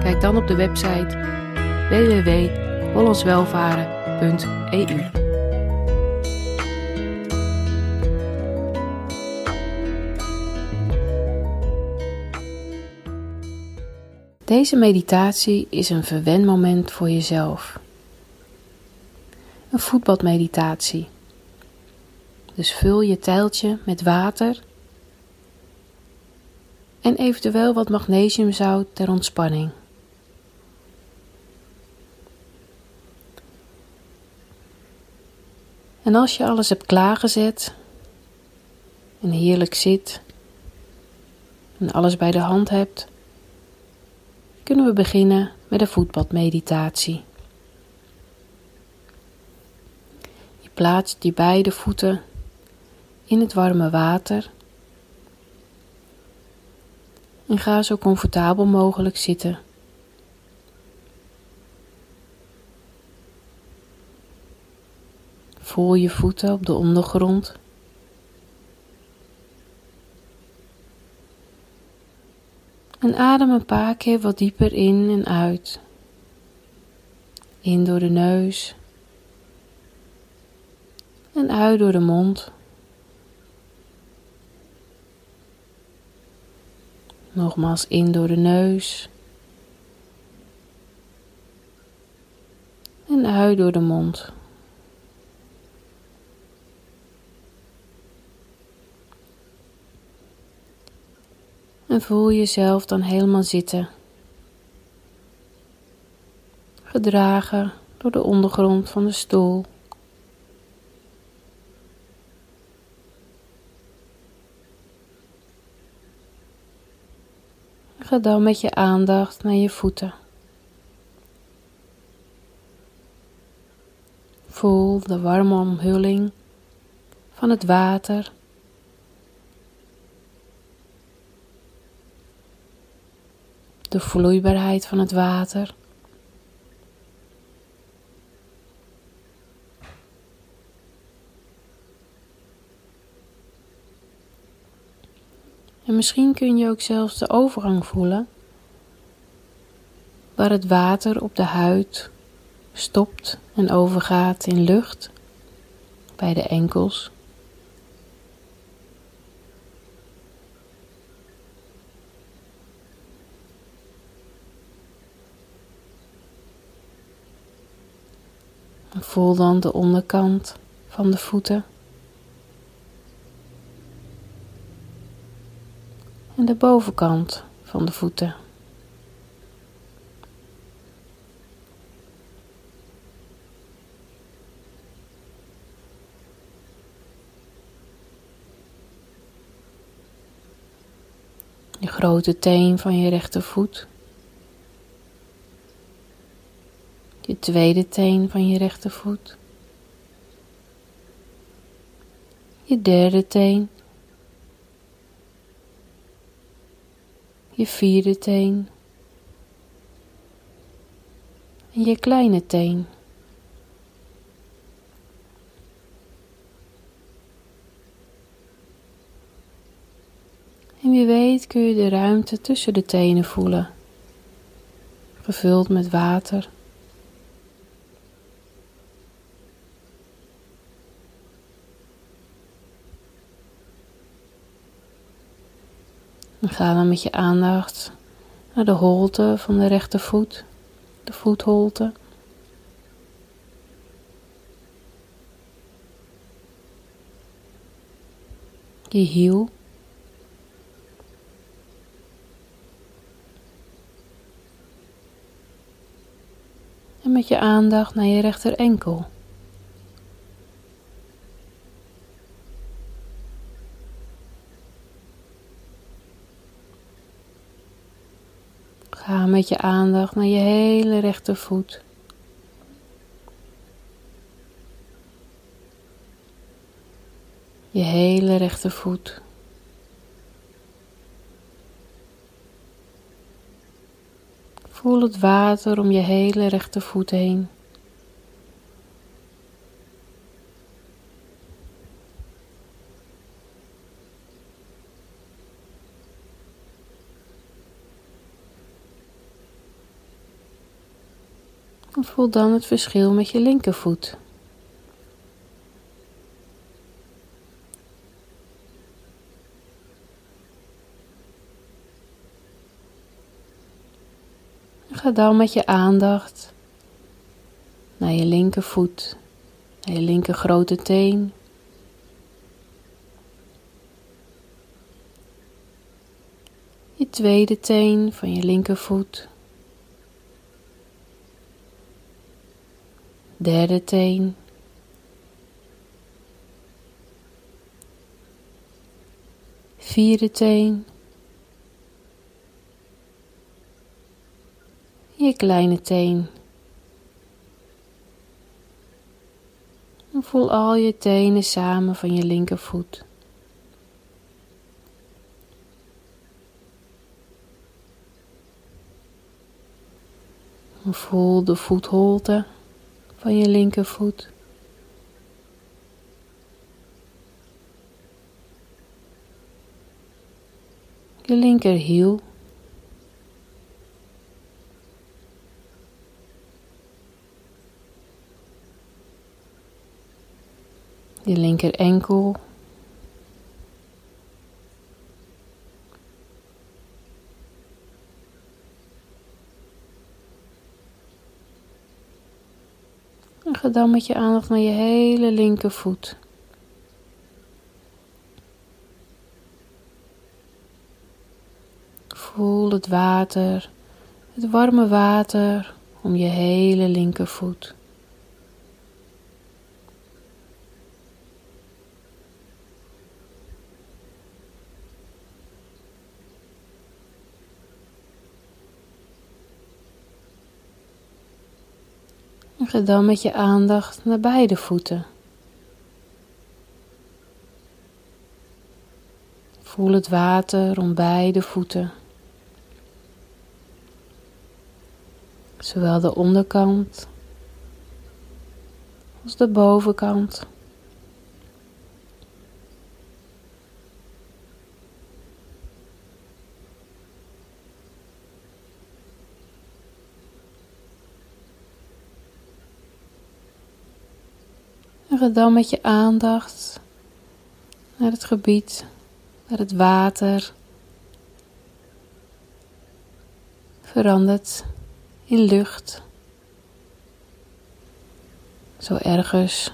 Kijk dan op de website www.hollandswelvaren.eu. Deze meditatie is een verwenmoment voor jezelf. Een voetbadmeditatie. Dus vul je tijltje met water en eventueel wat magnesiumzout ter ontspanning. En als je alles hebt klaargezet en heerlijk zit en alles bij de hand hebt, kunnen we beginnen met de voetbadmeditatie. Je plaatst die beide voeten in het warme water en ga zo comfortabel mogelijk zitten. Voel je voeten op de ondergrond. En adem een paar keer wat dieper in en uit. In door de neus. En uit door de mond. Nogmaals in door de neus. En uit door de mond. En voel jezelf dan helemaal zitten. Gedragen door de ondergrond van de stoel. Ga dan met je aandacht naar je voeten. Voel de warme omhulling van het water de vloeibaarheid van het water. En misschien kun je ook zelfs de overgang voelen, waar het water op de huid stopt en overgaat in lucht bij de enkels. Voel dan de onderkant van de voeten. En de bovenkant van de voeten. De grote teen van je rechtervoet. Je tweede teen van je rechtervoet, je derde teen, je vierde teen en je kleine teen. En wie weet kun je de ruimte tussen de tenen voelen, gevuld met water. En ga dan met je aandacht naar de holte van de rechtervoet, de voetholte. Je hiel. En met je aandacht naar je rechter enkel. Met je aandacht naar je hele rechtervoet. Je hele rechtervoet. Voel het water om je hele rechtervoet heen. En voel dan het verschil met je linkervoet. Ga dan met je aandacht naar je linkervoet, naar je linker grote teen. Je tweede teen van je linkervoet. Derde teen. Vierde teen. je kleine teen. En voel al je tenen samen van je linkervoet. voel de voetholte van je linkervoet. Je linkerhiel. je linker enkel. En ga dan met je aandacht naar je hele linkervoet. Voel het water, het warme water om je hele linkervoet. Ga dan met je aandacht naar beide voeten. Voel het water rond beide voeten. Zowel de onderkant als de bovenkant. Dan met je aandacht naar het gebied, naar het water. Verandert in lucht. Zo ergens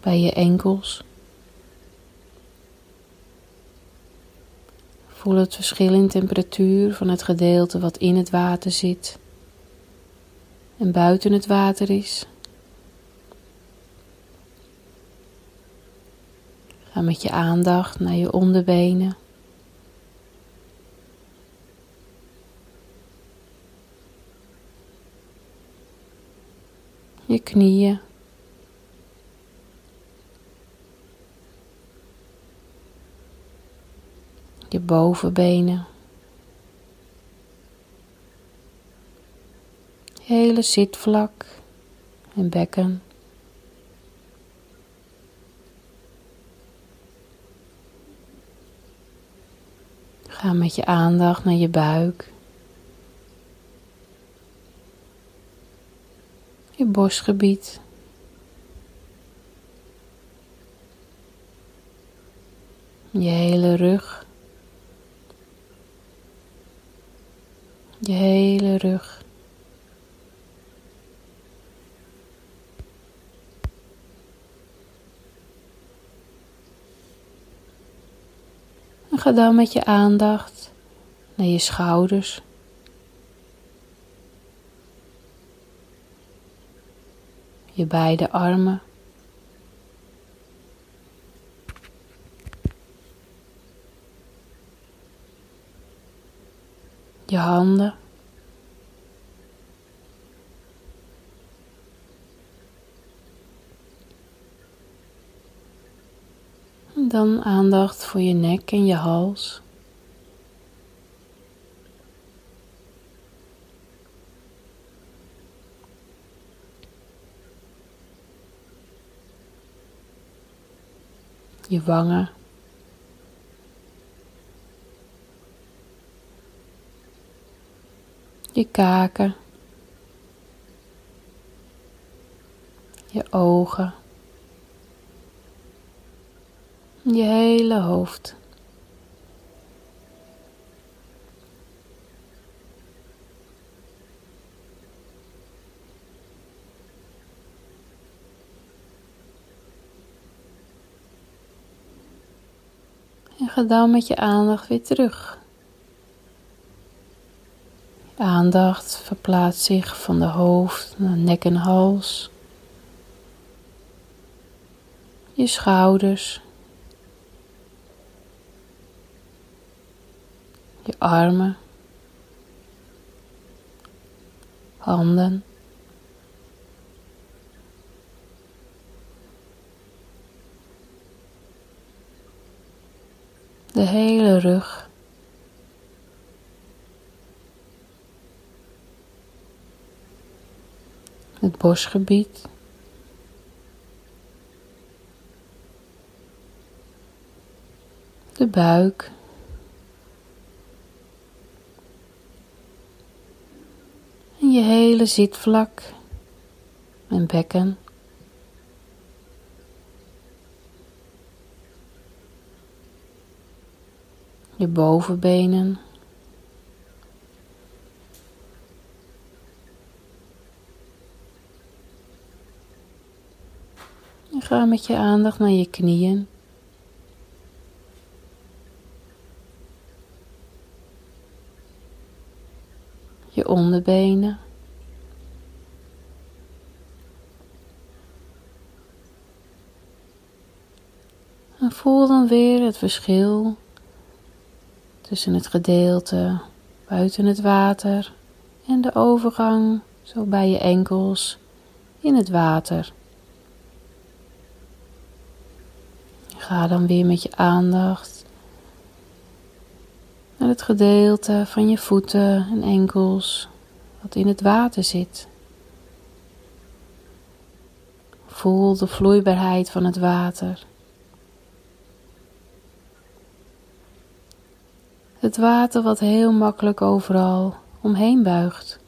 bij je enkels. Voel het verschil in temperatuur van het gedeelte wat in het water zit en buiten het water is. Met je aandacht naar je onderbenen. Je knieën. Je bovenbenen. Hele zitvlak en bekken. Ga met je aandacht naar je buik. Je borstgebied. Je hele rug. Je hele rug. Ga dan met je aandacht naar je schouders. Je beide armen. Je handen. Dan aandacht voor je nek en je hals. Je wangen. Je kaken. Je ogen. Je hele hoofd. En ga dan met je aandacht weer terug. Je aandacht verplaatst zich van de hoofd naar nek en hals. Je schouders. Je armen, handen. De hele rug. Het borstgebied. De buik. je hele zitvlak en bekken. Je bovenbenen. En ga met je aandacht naar je knieën. je onderbenen. En voel dan weer het verschil tussen het gedeelte buiten het water en de overgang zo bij je enkels in het water. Ga dan weer met je aandacht naar het gedeelte van je voeten en enkels wat in het water zit. Voel de vloeibaarheid van het water. Het water wat heel makkelijk overal omheen buigt,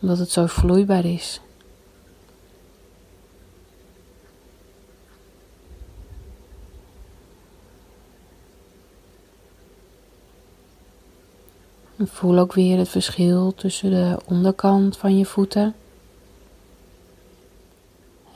omdat het zo vloeibaar is. Voel ook weer het verschil tussen de onderkant van je voeten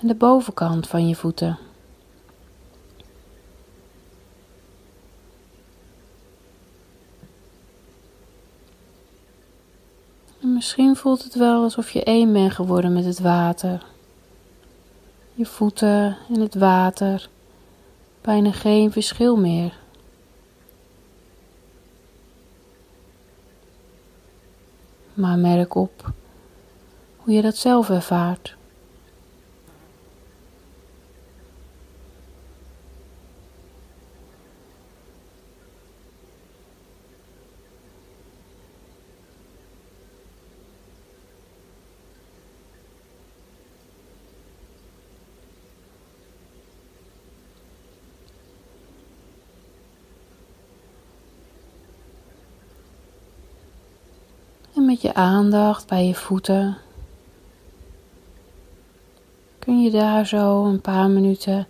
en de bovenkant van je voeten. En misschien voelt het wel alsof je één bent geworden met het water. Je voeten en het water, bijna geen verschil meer. maar merk op hoe je dat zelf ervaart. En je aandacht bij je voeten kun je daar zo een paar minuten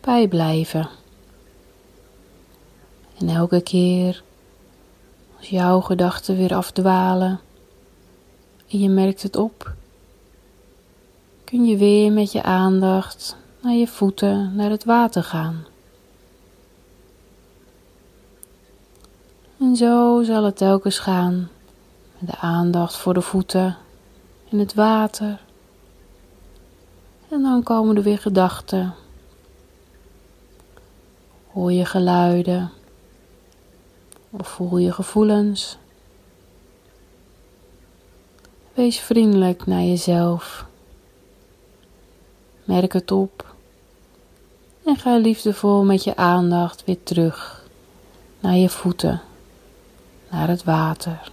bij blijven. En elke keer als jouw gedachten weer afdwalen en je merkt het op, kun je weer met je aandacht naar je voeten, naar het water gaan. En zo zal het telkens gaan de aandacht voor de voeten in het water. En dan komen er weer gedachten. Hoor je geluiden of voel je gevoelens. Wees vriendelijk naar jezelf. Merk het op En ga liefdevol met je aandacht weer terug naar je voeten, naar het water.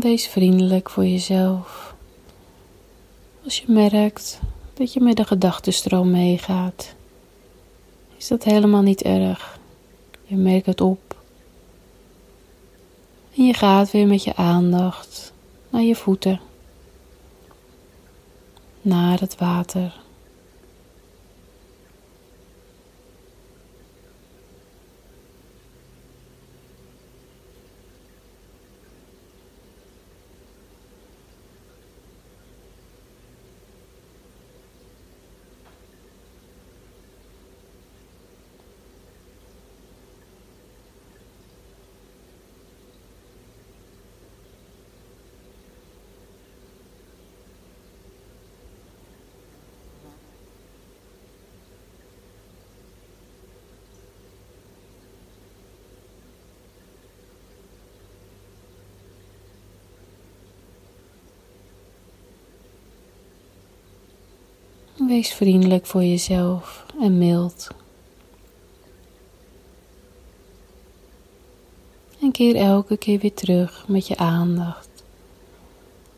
Wees vriendelijk voor jezelf. Als je merkt dat je met de gedachtenstroom meegaat, is dat helemaal niet erg. Je merkt het op. En je gaat weer met je aandacht naar je voeten, naar het water. Wees vriendelijk voor jezelf en mild. En keer elke keer weer terug met je aandacht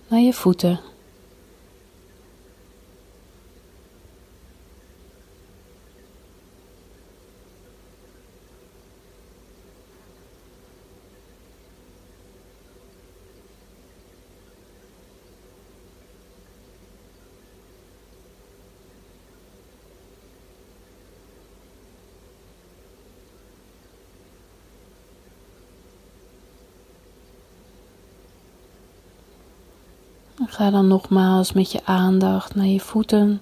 naar je voeten. Ga dan nogmaals met je aandacht naar je voeten.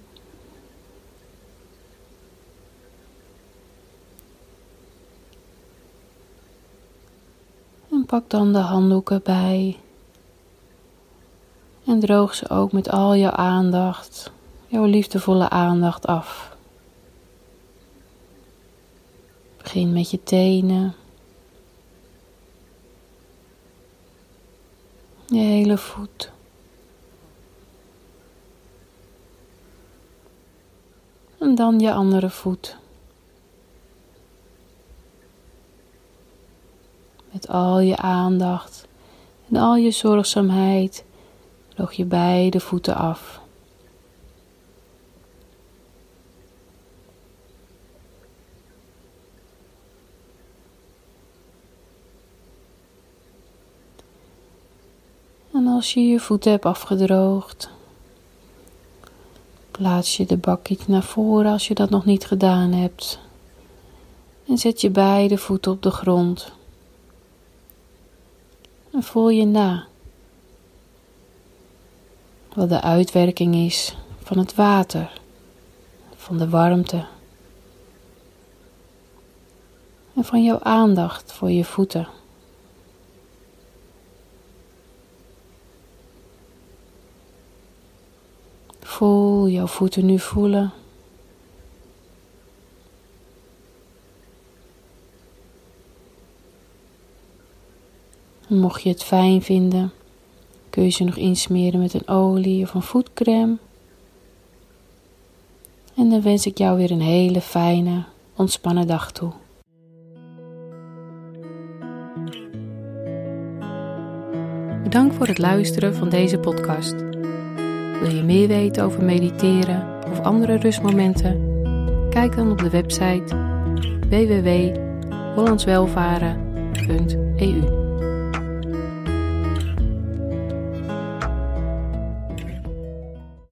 En pak dan de handdoeken bij. En droog ze ook met al jouw aandacht, jouw liefdevolle aandacht af. Begin met je tenen. Je hele voet. En dan je andere voet. Met al je aandacht en al je zorgzaamheid droog je beide voeten af. En als je je voeten hebt afgedroogd, Plaats je de bakje naar voren als je dat nog niet gedaan hebt. En zet je beide voeten op de grond. En voel je na wat de uitwerking is van het water, van de warmte en van jouw aandacht voor je voeten. Voel jouw voeten nu voelen. Mocht je het fijn vinden, kun je ze nog insmeren met een olie of een voetcrème. En dan wens ik jou weer een hele fijne, ontspannen dag toe. Bedankt voor het luisteren van deze podcast. Wil je meer weten over mediteren of andere rustmomenten? Kijk dan op de website www.hollandswelvaren.eu